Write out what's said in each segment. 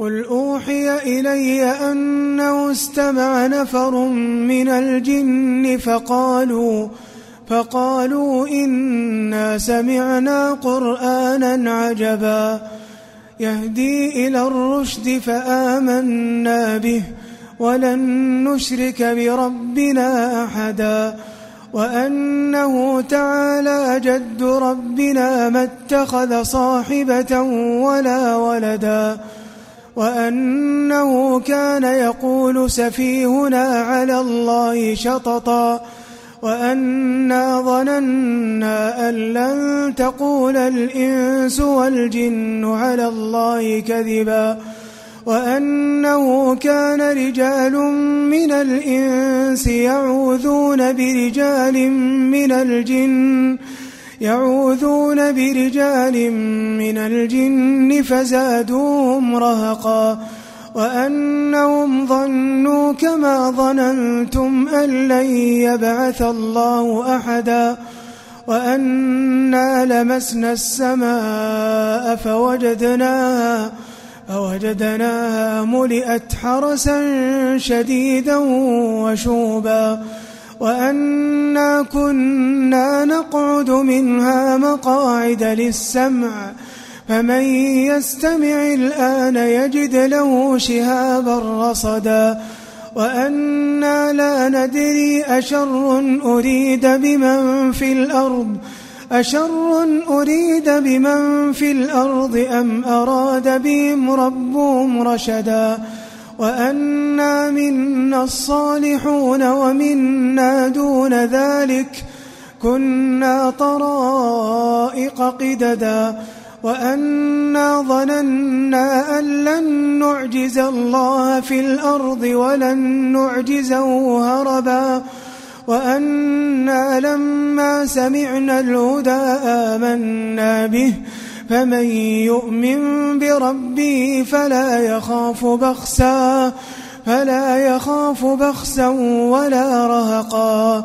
قل أوحي إلي أنه استمع نفر من الجن فقالوا فقالوا إنا سمعنا قرآنا عجبا يهدي إلى الرشد فآمنا به ولن نشرك بربنا أحدا وأنه تعالى جد ربنا ما اتخذ صاحبة ولا ولدا وأنه كان يقول سفيهنا على الله شططا وأنا ظننا أن لن تقول الإنس والجن على الله كذبا وأنه كان رجال من الإنس يعوذون برجال من الجن يعوذون برجال من الجن فزادوهم رهقا وأنهم ظنوا كما ظننتم أن لن يبعث الله أحدا وأنا لمسنا السماء فوجدناها فوجدناها ملئت حرسا شديدا وشوبا وأنا كنا نقعد منها مقاعد للسمع فمن يستمع الآن يجد له شهابا رصدا. وأنا لا ندري أشر أريد بمن في الأرض أشر أريد بمن في الأرض أم أراد بهم ربهم رشدا. وأنا منا الصالحون ومنا دون ذلك كنا طرائق قددا وأنا ظننا أن لن نعجز الله في الأرض ولن نعجزه هربا وأنا لما سمعنا الهدى آمنا به فمن يؤمن بربه فلا يخاف بخسا فلا يخاف بخسا ولا رهقا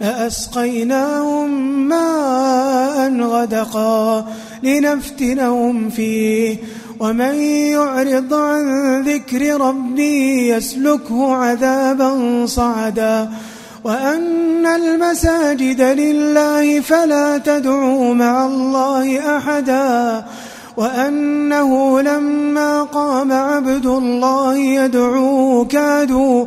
لأسقيناهم ماء غدقا لنفتنهم فيه ومن يعرض عن ذكر ربي يسلكه عذابا صعدا وأن المساجد لله فلا تدعوا مع الله أحدا وأنه لما قام عبد الله يدعوه كادوا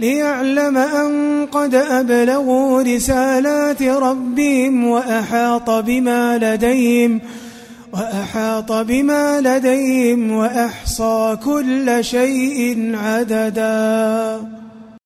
ليعلم أن قد أبلغوا رسالات ربهم وأحاط بما لديهم وأحاط بما لديهم وأحصى كل شيء عددا.